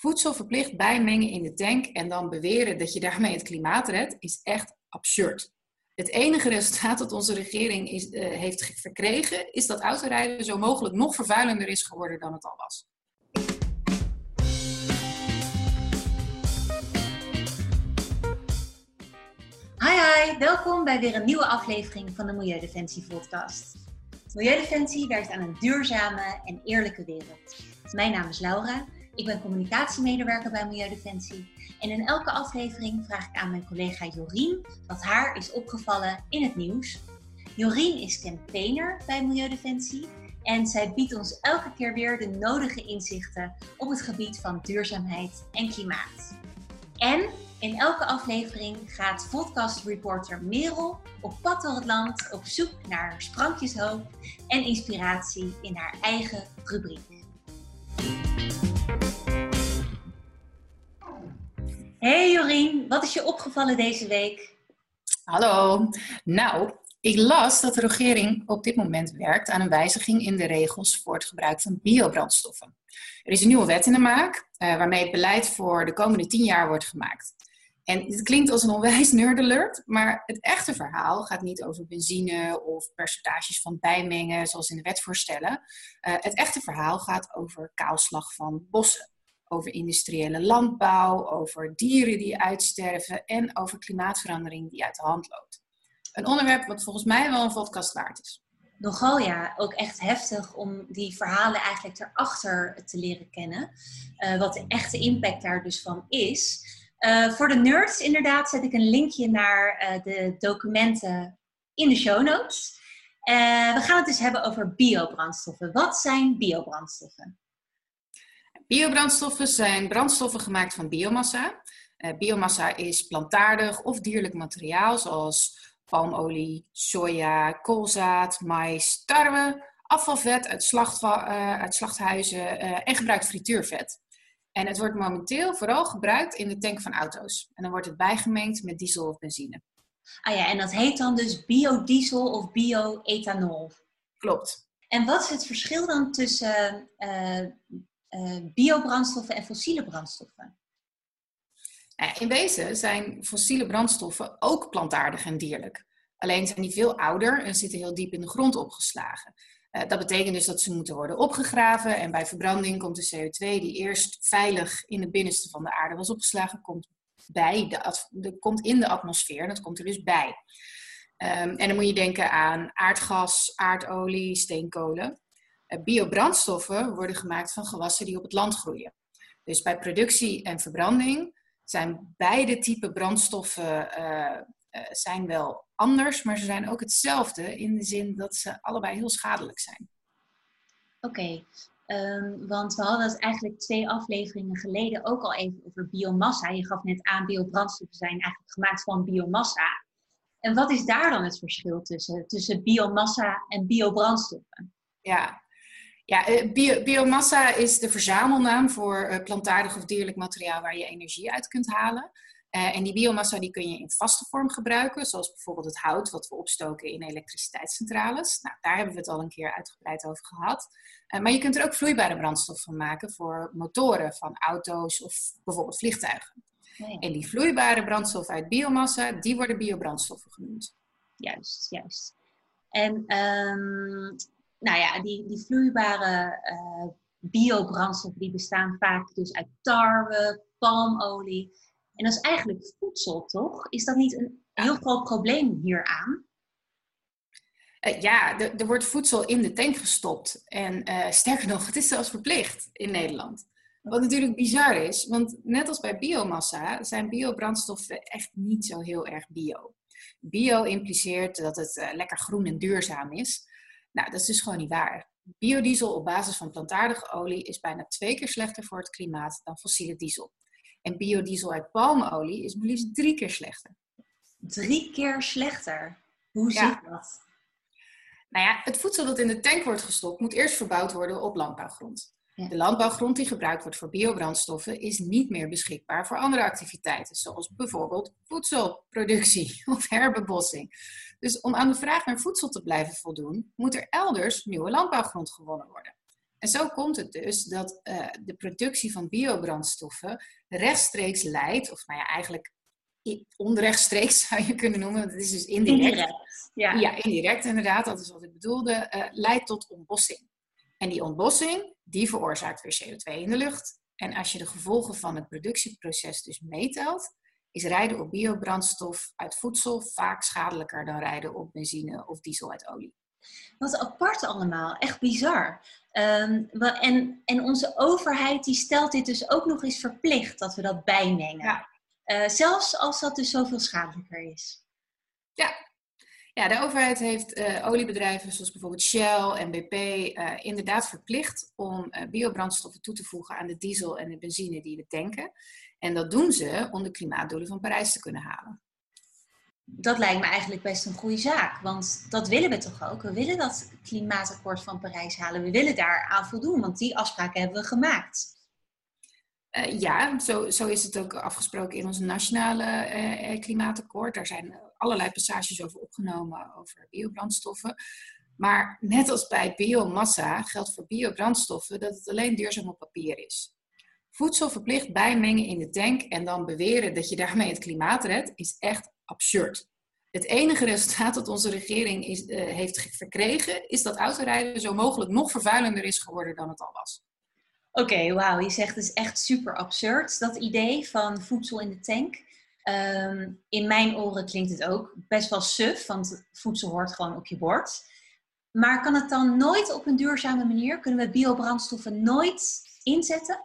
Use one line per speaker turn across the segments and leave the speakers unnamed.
Voedsel verplicht bijmengen in de tank en dan beweren dat je daarmee het klimaat redt, is echt absurd. Het enige resultaat dat onze regering is, uh, heeft verkregen, is dat autorijden zo mogelijk nog vervuilender is geworden dan het al was.
Hi hi, welkom bij weer een nieuwe aflevering van de Milieudefensie podcast. Milieudefensie werkt aan een duurzame en eerlijke wereld. Mijn naam is Laura, ik ben communicatiemedewerker bij Milieudefensie en in elke aflevering vraag ik aan mijn collega Jorien wat haar is opgevallen in het nieuws. Jorien is campaigner bij Milieudefensie en zij biedt ons elke keer weer de nodige inzichten op het gebied van duurzaamheid en klimaat. En in elke aflevering gaat podcast reporter Merel op pad door het land op zoek naar sprankjeshoop en inspiratie in haar eigen rubriek. Hey Jorien, wat is je opgevallen deze week?
Hallo. Nou, ik las dat de regering op dit moment werkt aan een wijziging in de regels voor het gebruik van biobrandstoffen. Er is een nieuwe wet in de maak, uh, waarmee het beleid voor de komende tien jaar wordt gemaakt. En het klinkt als een onwijs nerd maar het echte verhaal gaat niet over benzine of percentages van bijmengen, zoals in de wet voorstellen. Uh, het echte verhaal gaat over kaalslag van bossen, over industriële landbouw, over dieren die uitsterven en over klimaatverandering die uit de hand loopt. Een onderwerp wat volgens mij wel een podcast waard is.
Nogal ja, ook echt heftig om die verhalen eigenlijk erachter te leren kennen. Uh, wat de echte impact daar dus van is. Uh, voor de nerds inderdaad zet ik een linkje naar uh, de documenten in de show notes. We gaan het dus hebben over biobrandstoffen. Wat zijn biobrandstoffen?
Biobrandstoffen zijn brandstoffen gemaakt van biomassa. biomassa is plantaardig of dierlijk materiaal zoals palmolie, soja, koolzaad, mais, tarwe, afvalvet uit, slacht, uit slachthuizen en gebruikt frituurvet. En het wordt momenteel vooral gebruikt in de tank van auto's. En dan wordt het bijgemengd met diesel of benzine.
Ah ja, en dat heet dan dus biodiesel of bioethanol.
Klopt.
En wat is het verschil dan tussen uh, biobrandstoffen en fossiele brandstoffen?
In wezen zijn fossiele brandstoffen ook plantaardig en dierlijk. Alleen zijn die veel ouder en zitten heel diep in de grond opgeslagen. Uh, dat betekent dus dat ze moeten worden opgegraven en bij verbranding komt de CO2 die eerst veilig in het binnenste van de aarde was opgeslagen, komt, bij de, komt in de atmosfeer en dat komt er dus bij. Um, en dan moet je denken aan aardgas, aardolie, steenkolen. Uh, biobrandstoffen worden gemaakt van gewassen die op het land groeien. Dus bij productie en verbranding zijn beide typen brandstoffen uh, zijn wel anders, maar ze zijn ook hetzelfde in de zin dat ze allebei heel schadelijk zijn.
Oké, okay. um, want we hadden het eigenlijk twee afleveringen geleden ook al even over biomassa. Je gaf net aan, biobrandstoffen zijn eigenlijk gemaakt van biomassa. En wat is daar dan het verschil tussen, tussen biomassa en biobrandstoffen?
Ja, ja eh, bio, biomassa is de verzamelnaam voor eh, plantaardig of dierlijk materiaal waar je energie uit kunt halen. Uh, en die biomassa die kun je in vaste vorm gebruiken, zoals bijvoorbeeld het hout wat we opstoken in elektriciteitscentrales. Nou, daar hebben we het al een keer uitgebreid over gehad. Uh, maar je kunt er ook vloeibare brandstof van maken voor motoren van auto's of bijvoorbeeld vliegtuigen. Nee. En die vloeibare brandstof uit biomassa, die worden biobrandstoffen genoemd.
Juist, juist. En um, nou ja, die, die vloeibare uh, biobrandstoffen die bestaan vaak dus uit tarwe, palmolie. En dat is eigenlijk voedsel, toch? Is dat niet een heel groot probleem hieraan?
Uh, ja, er wordt voedsel in de tank gestopt. En uh, sterker nog, het is zelfs verplicht in Nederland. Wat natuurlijk bizar is, want net als bij biomassa zijn biobrandstoffen echt niet zo heel erg bio. Bio impliceert dat het uh, lekker groen en duurzaam is. Nou, dat is dus gewoon niet waar. Biodiesel op basis van plantaardige olie is bijna twee keer slechter voor het klimaat dan fossiele diesel. En biodiesel uit palmolie is maar liefst drie keer slechter.
Drie keer slechter? Hoe ja. zit dat?
Nou ja, het voedsel dat in de tank wordt gestopt moet eerst verbouwd worden op landbouwgrond. Ja. De landbouwgrond die gebruikt wordt voor biobrandstoffen is niet meer beschikbaar voor andere activiteiten, zoals bijvoorbeeld voedselproductie of herbebossing. Dus om aan de vraag naar voedsel te blijven voldoen, moet er elders nieuwe landbouwgrond gewonnen worden. En zo komt het dus dat uh, de productie van biobrandstoffen rechtstreeks leidt, of nou ja, eigenlijk onrechtstreeks zou je kunnen noemen, want het is dus indirect. indirect ja. ja, indirect inderdaad, dat is wat ik bedoelde, uh, leidt tot ontbossing. En die ontbossing, die veroorzaakt weer CO2 in de lucht. En als je de gevolgen van het productieproces dus meetelt, is rijden op biobrandstof uit voedsel vaak schadelijker dan rijden op benzine of diesel uit olie.
Wat apart allemaal, echt bizar. Um, en, en onze overheid die stelt dit dus ook nog eens verplicht dat we dat bijmengen. Ja. Uh, zelfs als dat dus zoveel schadelijker is.
Ja, ja de overheid heeft uh, oliebedrijven zoals bijvoorbeeld Shell en BP uh, inderdaad verplicht om biobrandstoffen toe te voegen aan de diesel en de benzine die we tanken. En dat doen ze om de klimaatdoelen van Parijs te kunnen halen.
Dat lijkt me eigenlijk best een goede zaak, want dat willen we toch ook? We willen dat klimaatakkoord van Parijs halen. We willen daar aan voldoen, want die afspraken hebben we gemaakt.
Uh, ja, zo, zo is het ook afgesproken in ons nationale uh, klimaatakkoord. Daar zijn allerlei passages over opgenomen over biobrandstoffen. Maar net als bij biomassa geldt voor biobrandstoffen dat het alleen duurzaam op papier is. Voedsel verplicht bijmengen in de tank en dan beweren dat je daarmee het klimaat redt, is echt absurd. Het enige resultaat dat onze regering is, uh, heeft verkregen, is dat autorijden zo mogelijk nog vervuilender is geworden dan het al was.
Oké, wauw. Je zegt het is echt super absurd, dat idee van voedsel in de tank. Um, in mijn oren klinkt het ook best wel suf, want voedsel hoort gewoon op je bord. Maar kan het dan nooit op een duurzame manier? Kunnen we biobrandstoffen nooit inzetten?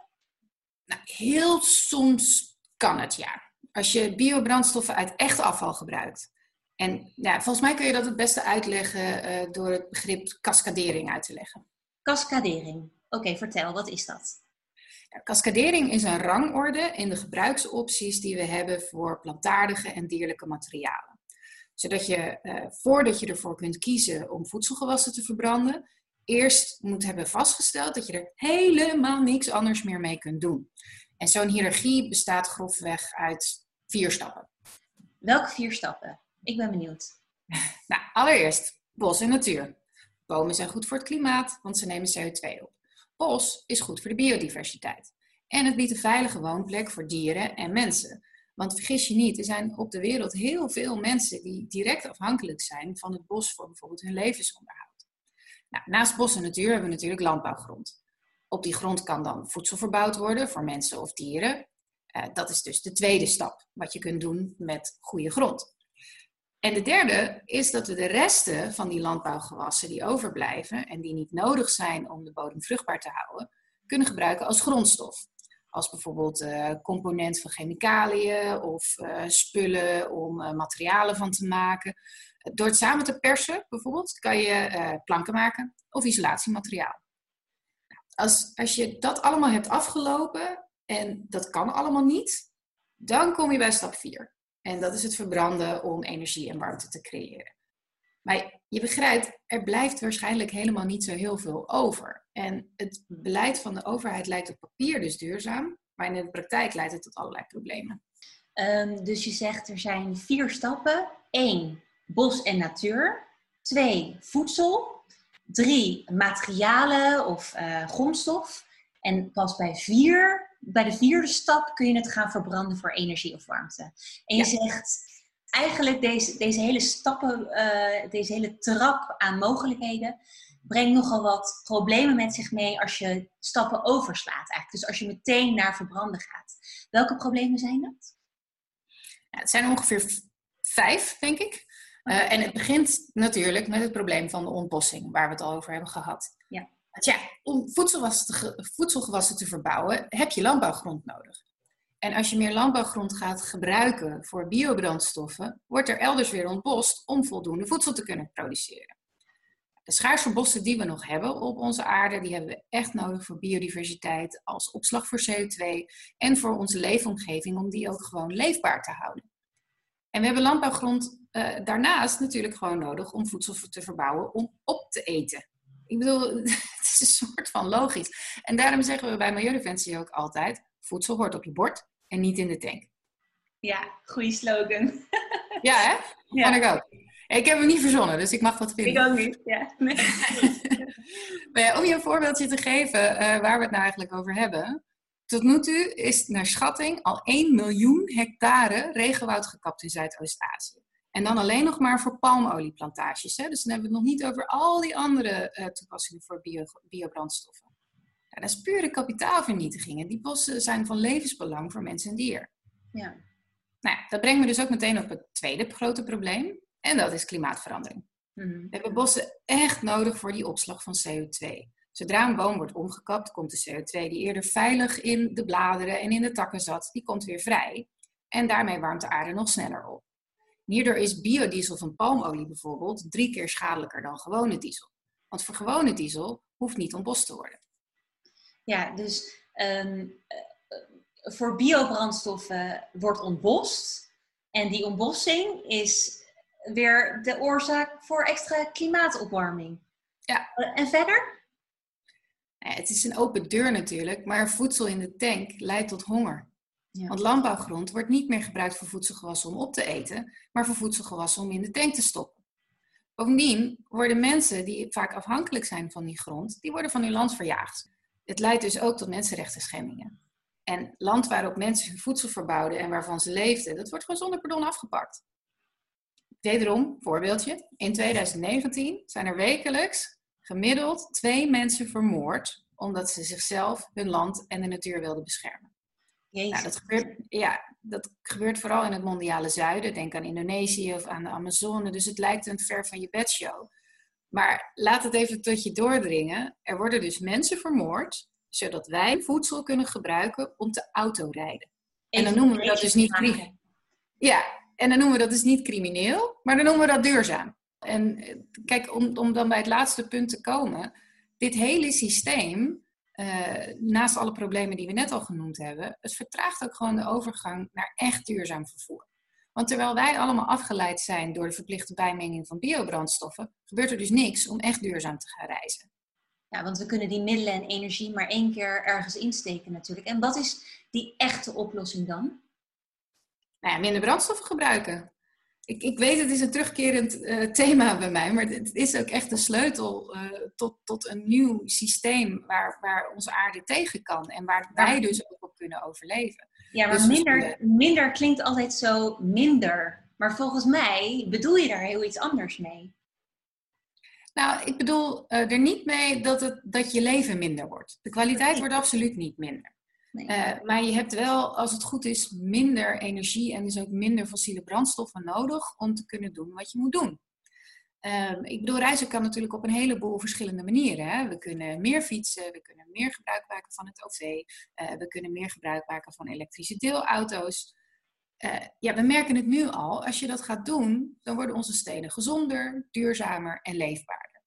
Nou, heel soms kan het, ja. Als je biobrandstoffen uit echt afval gebruikt. En ja, volgens mij kun je dat het beste uitleggen uh, door het begrip cascadering uit te leggen.
Cascadering. Oké, vertel, wat is dat?
Cascadering is een rangorde in de gebruiksopties die we hebben voor plantaardige en dierlijke materialen. Zodat je, uh, voordat je ervoor kunt kiezen om voedselgewassen te verbranden, eerst moet hebben vastgesteld dat je er helemaal niks anders meer mee kunt doen. En zo'n hiërarchie bestaat grofweg uit vier stappen.
Welke vier stappen? Ik ben benieuwd.
Nou, allereerst bos en natuur. Bomen zijn goed voor het klimaat, want ze nemen CO2 op. Bos is goed voor de biodiversiteit. En het biedt een veilige woonplek voor dieren en mensen. Want vergis je niet, er zijn op de wereld heel veel mensen die direct afhankelijk zijn van het bos voor bijvoorbeeld hun levensonderhoud. Nou, naast bos en natuur hebben we natuurlijk landbouwgrond. Op die grond kan dan voedsel verbouwd worden voor mensen of dieren. Uh, dat is dus de tweede stap, wat je kunt doen met goede grond. En de derde is dat we de resten van die landbouwgewassen die overblijven en die niet nodig zijn om de bodem vruchtbaar te houden, kunnen gebruiken als grondstof. Als bijvoorbeeld uh, component van chemicaliën of uh, spullen om materialen van te maken. Door het samen te persen, bijvoorbeeld, kan je planken maken of isolatiemateriaal. Als, als je dat allemaal hebt afgelopen, en dat kan allemaal niet, dan kom je bij stap 4. En dat is het verbranden om energie en warmte te creëren. Maar je begrijpt, er blijft waarschijnlijk helemaal niet zo heel veel over. En het beleid van de overheid lijkt op papier dus duurzaam, maar in de praktijk leidt het tot allerlei problemen.
Um, dus je zegt er zijn vier stappen. Eén, bos en natuur. Twee, voedsel. Drie, materialen of uh, grondstof. En pas bij vier, bij de vierde stap kun je het gaan verbranden voor energie of warmte. En je zegt eigenlijk deze, deze hele stappen, uh, deze hele trap aan mogelijkheden brengt nogal wat problemen met zich mee als je stappen overslaat. Eigenlijk. Dus als je meteen naar verbranden gaat. Welke problemen zijn dat?
Ja, het zijn ongeveer vijf, denk ik. Uh, en het begint natuurlijk met het probleem van de ontbossing, waar we het al over hebben gehad. Ja. Ja, om voedselgewassen te verbouwen, heb je landbouwgrond nodig. En als je meer landbouwgrond gaat gebruiken voor biobrandstoffen, wordt er elders weer ontbost om voldoende voedsel te kunnen produceren. De schaarse bossen die we nog hebben op onze aarde, die hebben we echt nodig voor biodiversiteit, als opslag voor CO2 en voor onze leefomgeving, om die ook gewoon leefbaar te houden. En we hebben landbouwgrond uh, daarnaast natuurlijk gewoon nodig om voedsel te verbouwen om op te eten. Ik bedoel, het is een soort van logisch. En daarom zeggen we bij Milieudefensie ook altijd: voedsel hoort op je bord en niet in de tank.
Ja, goede slogan.
ja, hè? Ja. Kan ik ook. Ik heb hem niet verzonnen, dus ik mag wat vinden.
Ik ook niet, ja. Nee.
om je een voorbeeldje te geven uh, waar we het nou eigenlijk over hebben. Tot nu toe is naar schatting al 1 miljoen hectare regenwoud gekapt in Zuidoost-Azië. En dan alleen nog maar voor palmolieplantages. Hè? Dus dan hebben we het nog niet over al die andere uh, toepassingen voor bio, biobrandstoffen. Ja, dat is pure kapitaalvernietiging. En die bossen zijn van levensbelang voor mens en dier.
Ja.
Nou ja, dat brengt me dus ook meteen op het tweede grote probleem. En dat is klimaatverandering.
Mhm.
We hebben bossen echt nodig voor die opslag van CO2. Zodra een boom wordt omgekapt, komt de CO2 die eerder veilig in de bladeren en in de takken zat, die komt weer vrij. En daarmee warmt de aarde nog sneller op. Hierdoor is biodiesel van palmolie bijvoorbeeld drie keer schadelijker dan gewone diesel. Want voor gewone diesel hoeft niet ontbost te worden.
Ja, dus ehm, eh, voor biobrandstoffen wordt ontbost. En die ontbossing is weer de oorzaak voor extra klimaatopwarming.
Ja.
En verder?
Het is een open deur natuurlijk, maar voedsel in de tank leidt tot honger. Want landbouwgrond wordt niet meer gebruikt voor voedselgewassen om op te eten, maar voor voedselgewassen om in de tank te stoppen. Bovendien worden mensen die vaak afhankelijk zijn van die grond, die worden van hun land verjaagd. Het leidt dus ook tot mensenrechten schendingen. En land waarop mensen hun voedsel verbouwden en waarvan ze leefden, dat wordt gewoon zonder pardon afgepakt. Wederom, voorbeeldje. In 2019 zijn er wekelijks gemiddeld twee mensen vermoord omdat ze zichzelf, hun land en de natuur wilden beschermen. Nou, dat, gebeurt, ja, dat gebeurt vooral in het mondiale zuiden. Denk aan Indonesië of aan de Amazone. Dus het lijkt een ver van je bedshow. Maar laat het even tot je doordringen. Er worden dus mensen vermoord, zodat wij voedsel kunnen gebruiken om te autorijden. En dan noemen we dat dus niet Ja, en dan noemen we dat dus niet crimineel, maar dan noemen we dat duurzaam. En eh, kijk, om, om dan bij het laatste punt te komen, dit hele systeem, uh, naast alle problemen die we net al genoemd hebben, het vertraagt ook gewoon de overgang naar echt duurzaam vervoer. Want terwijl wij allemaal afgeleid zijn door de verplichte bijmenging van biobrandstoffen, gebeurt er dus niks om echt duurzaam te gaan reizen.
Ja, want we kunnen die middelen en energie maar één keer ergens insteken natuurlijk. En wat is die echte oplossing dan?
Nou ja, minder brandstoffen gebruiken. Ik, ik weet, het is een terugkerend uh, thema bij mij, maar het is ook echt de sleutel uh, tot, tot een nieuw systeem waar, waar onze aarde tegen kan en waar wij dus ook op kunnen overleven.
Ja, maar
Dus
minder, minder klinkt altijd zo minder. Maar volgens mij bedoel je daar heel iets anders mee.
Nou, ik bedoel uh, er niet mee dat, het, dat je leven minder wordt. De kwaliteit wordt absoluut niet minder. Uh, maar je hebt wel, als het goed is, minder energie en dus ook minder fossiele brandstoffen nodig om te kunnen doen wat je moet doen. Um, ik bedoel, reizen kan natuurlijk op een heleboel verschillende manieren. Hè? We kunnen meer fietsen, we kunnen meer gebruik maken van het OV, uh, we kunnen meer gebruik maken van elektrische deelauto's. Uh, ja, we merken het nu al. Als je dat gaat doen, dan worden onze steden gezonder, duurzamer en leefbaarder.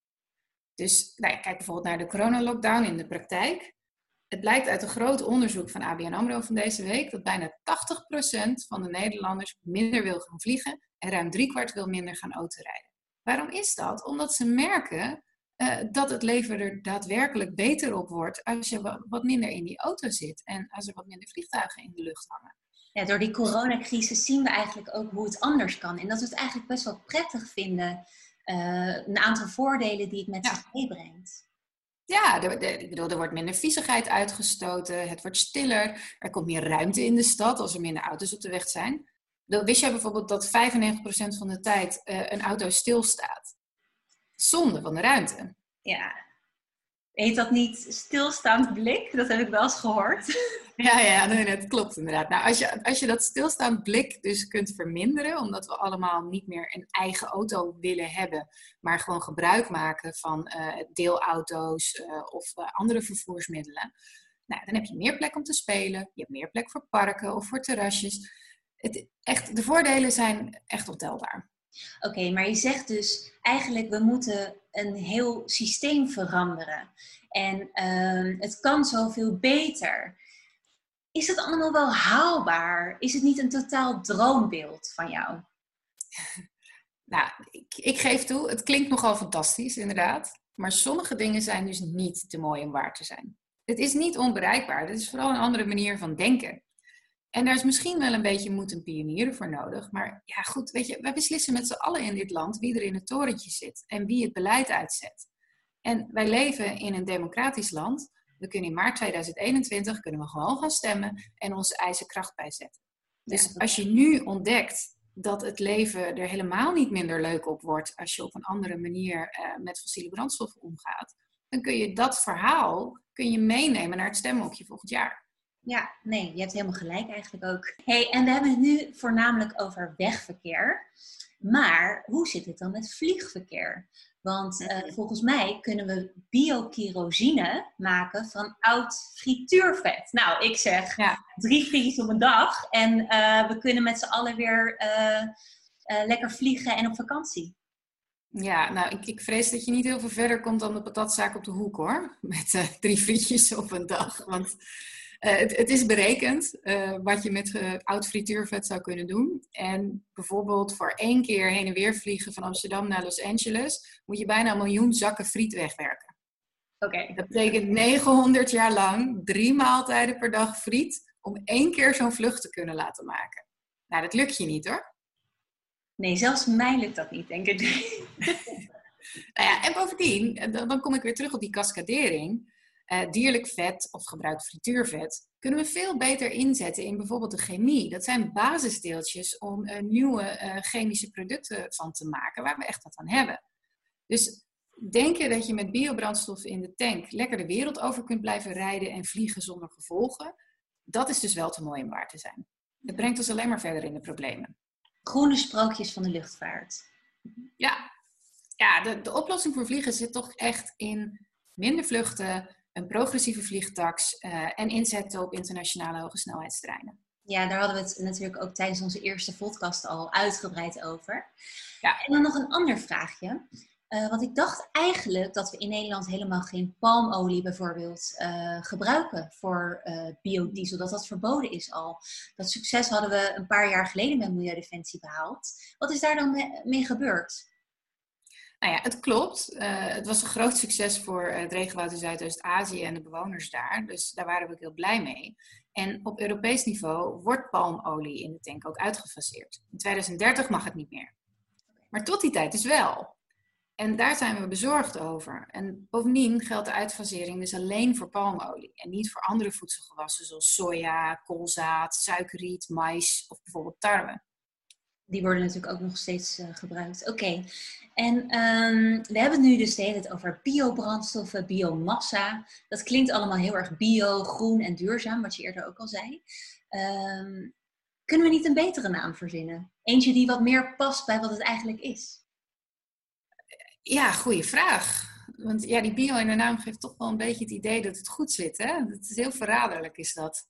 Dus nou kijk bijvoorbeeld naar de coronalockdown in de praktijk. Het blijkt uit een groot onderzoek van ABN AMRO van deze week dat bijna 80% van de Nederlanders minder wil gaan vliegen en ruim driekwart wil minder gaan autorijden. Waarom is dat? Omdat ze merken uh, dat het leven er daadwerkelijk beter op wordt als je wat minder in die auto zit en als er wat minder vliegtuigen in de lucht hangen.
Ja, door die coronacrisis zien we eigenlijk ook hoe het anders kan. En dat we het eigenlijk best wel prettig vinden. Uh, een aantal voordelen die het met
Ja.
zich meebrengt.
Ja, er, er- ik bedoel, er wordt minder viezigheid uitgestoten, het wordt stiller, er komt meer ruimte in de stad als er minder auto's op de weg zijn. Wist jij bijvoorbeeld dat 95% van de tijd eh, een auto stilstaat? Zonde van de ruimte.
Ja. Heet dat niet stilstaand blik? Dat heb ik wel eens gehoord.
Ja, ja, nee, het klopt inderdaad. Nou, als je, als je dat stilstaand blik dus kunt verminderen, omdat we allemaal niet meer een eigen auto willen hebben, maar gewoon gebruik maken van eh, deelauto's eh, of eh, andere vervoersmiddelen, nou, dan heb je meer plek om te spelen, je hebt meer plek voor parken of voor terrasjes. Het, echt, de voordelen zijn echt ontelbaar.
Oké, maar je zegt dus eigenlijk we moeten een heel systeem veranderen. En ehm, het kan zoveel beter. Is dat allemaal wel haalbaar? Is het niet een totaal droombeeld van jou?
Nou, ik, ik geef toe, het klinkt nogal fantastisch, inderdaad. Maar sommige dingen zijn dus niet te mooi om waar te zijn. Het is niet onbereikbaar. Het is vooral een andere manier van denken. En daar is misschien wel een beetje moed en pionieren voor nodig. Maar ja, goed, weet je, wij beslissen met z'n allen in dit land wie er in het torentje zit en wie het beleid uitzet. En wij leven in een democratisch land. We kunnen in maart 2021 kunnen we gewoon gaan stemmen en onze eisen kracht bijzetten. Dus als je nu ontdekt dat het leven er helemaal niet minder leuk op wordt als je op een andere manier uh, met fossiele brandstoffen omgaat, dan kun je dat verhaal kun je meenemen naar het stemhokje volgend jaar.
Ja, nee, je hebt helemaal gelijk eigenlijk ook. Hey, en we hebben het nu voornamelijk over wegverkeer. Maar hoe zit het dan met vliegverkeer? Want uh, volgens mij kunnen we biokerosine maken van oud frituurvet. Nou, ik zeg drie frietjes op een dag en uh, we kunnen met z'n allen weer uh, lekker vliegen en op vakantie.
Ja, nou, ik, ik, vrees dat je niet heel veel verder komt dan de patatzaak op de hoek hoor. Met drie frietjes op een dag. Want het, het, is berekend uh, wat je met uh, oud frituurvet zou kunnen doen. En bijvoorbeeld voor één keer heen en weer vliegen van Amsterdam naar Los Angeles, moet je bijna een miljoen zakken friet wegwerken.
Oké.
Dat betekent 900 jaar lang drie maaltijden per dag friet om één keer zo'n vlucht te kunnen laten maken. Nou, dat lukt je niet hoor.
Nee, zelfs mij lukt dat niet, denk ik.
nou ja, en bovendien, dan kom ik weer terug op die cascadering uh, dierlijk vet of gebruikt frituurvet, kunnen we veel beter inzetten in bijvoorbeeld de chemie. Dat zijn basisdeeltjes om uh, nieuwe uh, chemische producten van te maken waar we echt wat aan hebben. Dus denken dat je met biobrandstof in de tank lekker de wereld over kunt blijven rijden en vliegen zonder gevolgen, dat is dus wel te mooi om waar te zijn. Het brengt ons alleen maar verder in de problemen.
Groene sprookjes van de luchtvaart.
Ja, ja de, de oplossing voor vliegen zit toch echt in minder vluchten, een progressieve vliegtax uh, en inzetten op internationale hoge snelheidstreinen.
Ja, daar hadden we het natuurlijk ook tijdens onze eerste podcast al uitgebreid over. Ja. En dan nog een ander vraagje. Uh, want ik dacht eigenlijk dat we in Nederland helemaal geen palmolie bijvoorbeeld uh, gebruiken voor biodiesel. Dat dat verboden is al. Dat succes hadden we een paar jaar geleden met Milieudefensie behaald. Wat is daar dan mee, mee gebeurd?
Nou ja, het klopt. Uh, het was een groot succes voor het regenwoud in Zuidoost-Azië en de bewoners daar. Dus daar waren we ook heel blij mee. En op Europees niveau wordt palmolie in de tank ook uitgefaseerd. In 2030 mag het niet meer. Maar tot die tijd is wel. En daar zijn we bezorgd over. En bovendien geldt de uitfasering dus alleen voor palmolie en niet voor andere voedselgewassen zoals soja, koolzaad, suikerriet, mais of bijvoorbeeld tarwe.
Die worden natuurlijk ook nog steeds uh, gebruikt. Oké, en um, we hebben het nu dus de over biobrandstoffen, biomassa. Dat klinkt allemaal heel erg bio, groen en duurzaam, wat je eerder ook al zei. Um, kunnen we niet een betere naam verzinnen? Eentje die wat meer past bij wat het eigenlijk is?
Ja, goede vraag. Want ja, die bio in de naam geeft toch wel een beetje het idee dat het goed zit. Hè? Het is heel verraderlijk, is dat.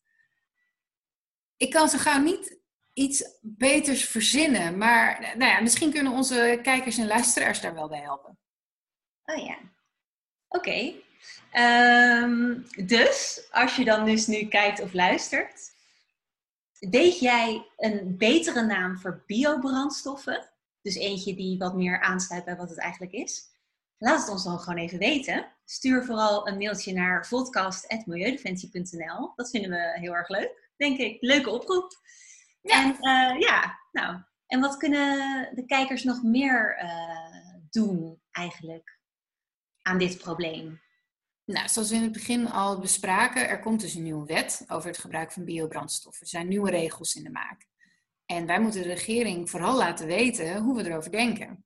Ik kan zo gauw niet iets beters verzinnen. Maar nou ja, misschien kunnen onze kijkers en luisteraars daar wel bij helpen.
Oh ja, oké. Ehm, dus, als je dan dus nu kijkt of luistert, weet jij een betere naam voor biobrandstoffen? Dus eentje die wat meer aansluit bij wat het eigenlijk is? Laat het ons dan gewoon even weten. Stuur vooral een mailtje naar podcast.milieudefensie.nl. Dat vinden we heel erg leuk, denk ik. Leuke oproep. En uh, ja, nou, en wat kunnen de kijkers nog meer uh, doen eigenlijk aan dit probleem?
Nou, zoals we in het begin al bespraken, er komt dus een nieuwe wet over het gebruik van biobrandstoffen. Er zijn nieuwe regels in de maak. En wij moeten de regering vooral laten weten hoe we erover denken.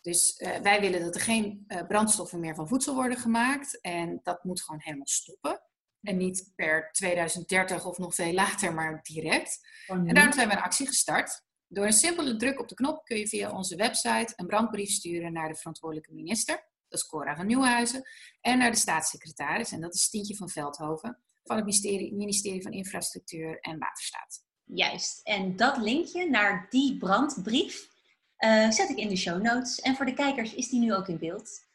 Dus uh, wij willen dat er geen uh, brandstoffen meer van voedsel worden gemaakt. En dat moet gewoon helemaal stoppen. En niet per 2030 of nog veel later, maar direct. Oh, en daarom zijn we een actie gestart. Door een simpele druk op de knop kun je via onze website een brandbrief sturen naar de verantwoordelijke minister. Dat is Cora van Nieuwhuizen. En naar de staatssecretaris, en dat is Stientje van Veldhoven, van het ministerie, ministerie van Infrastructuur en Waterstaat.
Juist. En dat linkje naar die brandbrief uh, zet ik in de show notes. En voor de kijkers is die nu ook in beeld.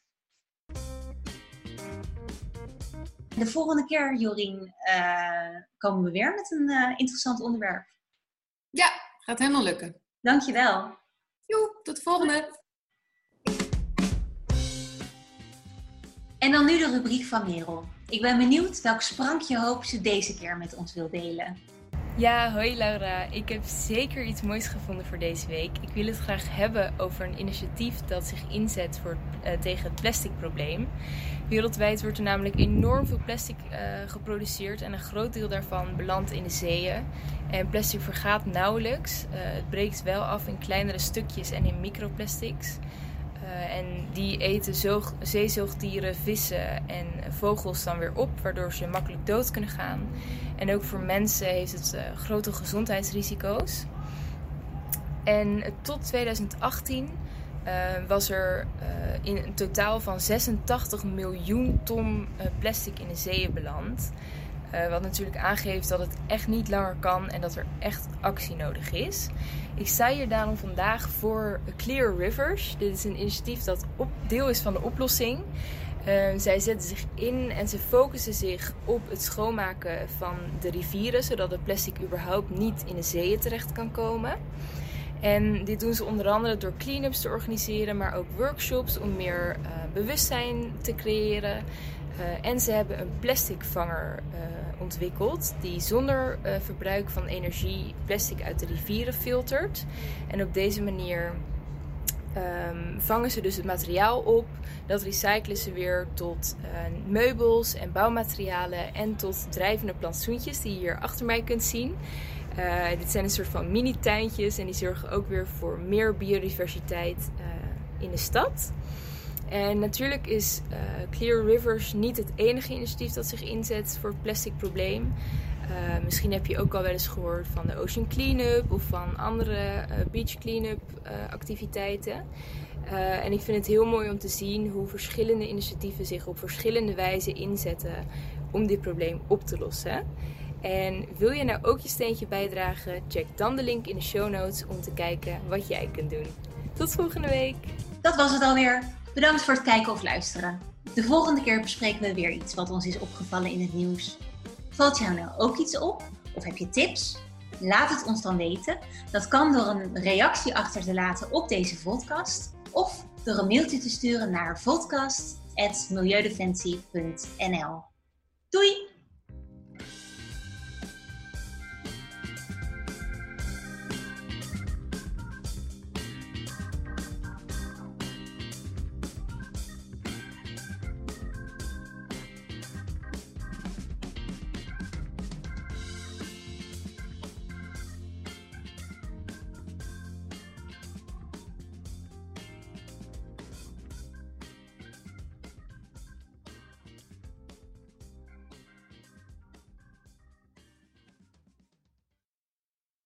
De volgende keer, Jorien, uh, komen we weer met een uh, interessant onderwerp.
Ja, gaat helemaal lukken.
Dankjewel.
Joep, tot de volgende.
En dan nu de rubriek van Merel. Ik ben benieuwd welk sprankje hoop ze deze keer met ons wil delen.
Ja, hoi Laura. Ik heb zeker iets moois gevonden voor deze week. Ik wil het graag hebben over een initiatief dat zich inzet voor, uh, tegen het plasticprobleem. Wereldwijd wordt er namelijk enorm veel plastic uh, geproduceerd en een groot deel daarvan belandt in de zeeën. En plastic vergaat nauwelijks. Uh, het breekt wel af in kleinere stukjes en in microplastics. Uh, en die eten zoog, zeezoogdieren, vissen en vogels dan weer op, waardoor ze makkelijk dood kunnen gaan. En ook voor mensen heeft het grote gezondheidsrisico's. En tot 2018 uh, was er in een totaal van 86 miljoen ton plastic in de zeeën beland. Wat natuurlijk aangeeft dat het echt niet langer kan en dat er echt actie nodig is. Ik sta hier daarom vandaag voor Clear Rivers. Dit is een initiatief dat op, deel is van de oplossing. Zij zetten zich in en ze focussen zich op het schoonmaken van de rivieren, zodat het plastic überhaupt niet in de zeeën terecht kan komen. En dit doen ze onder andere door clean-ups te organiseren, maar ook workshops om meer uh, bewustzijn te creëren. Uh, en ze hebben een plasticvanger uh, ontwikkeld die zonder verbruik van energie plastic uit de rivieren filtert. En op deze manier um, vangen ze dus het materiaal op. Dat recyclen ze weer tot meubels en bouwmaterialen en tot drijvende plantsoentjes die je hier achter mij kunt zien. Dit zijn een soort van mini-tuintjes en die zorgen ook weer voor meer biodiversiteit in de stad. En natuurlijk is uh, Clear Rivers niet het enige initiatief dat zich inzet voor het plastic probleem. Misschien heb je ook al wel eens gehoord van de Ocean Cleanup of van andere beach cleanup activiteiten. en ik vind het heel mooi om te zien hoe verschillende initiatieven zich op verschillende wijzen inzetten om dit probleem op te lossen. En wil je nou ook je steentje bijdragen? Check dan de link in de show notes om te kijken wat jij kunt doen. Tot volgende week!
Dat was het alweer. Bedankt voor het kijken of luisteren. De volgende keer bespreken we weer iets wat ons is opgevallen in het nieuws. Valt jou nou ook iets op? Of heb je tips? Laat het ons dan weten. Dat kan door een reactie achter te laten op deze podcast of door een mailtje te sturen naar podcast.milieudefensie.nl. Doei!